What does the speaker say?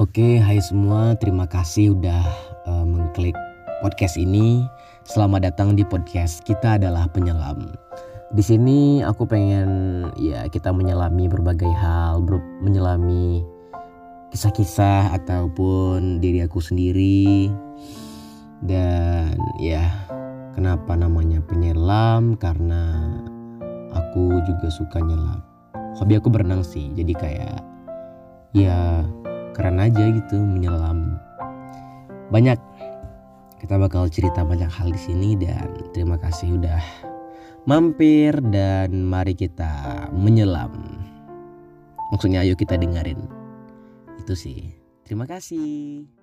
Oke, hai semua. Terima kasih udah uh, mengklik podcast ini. Selamat datang di podcast kita adalah penyelam. Di sini aku pengen ya kita menyelami berbagai hal, bro, menyelami kisah-kisah ataupun diri aku sendiri. Dan ya, kenapa namanya penyelam? Karena aku juga suka nyelam. Hobi aku berenang sih, jadi kayak ya aja gitu menyelam. Banyak. Kita bakal cerita banyak hal di sini dan terima kasih udah mampir dan mari kita menyelam. Maksudnya ayo kita dengerin. Itu sih. Terima kasih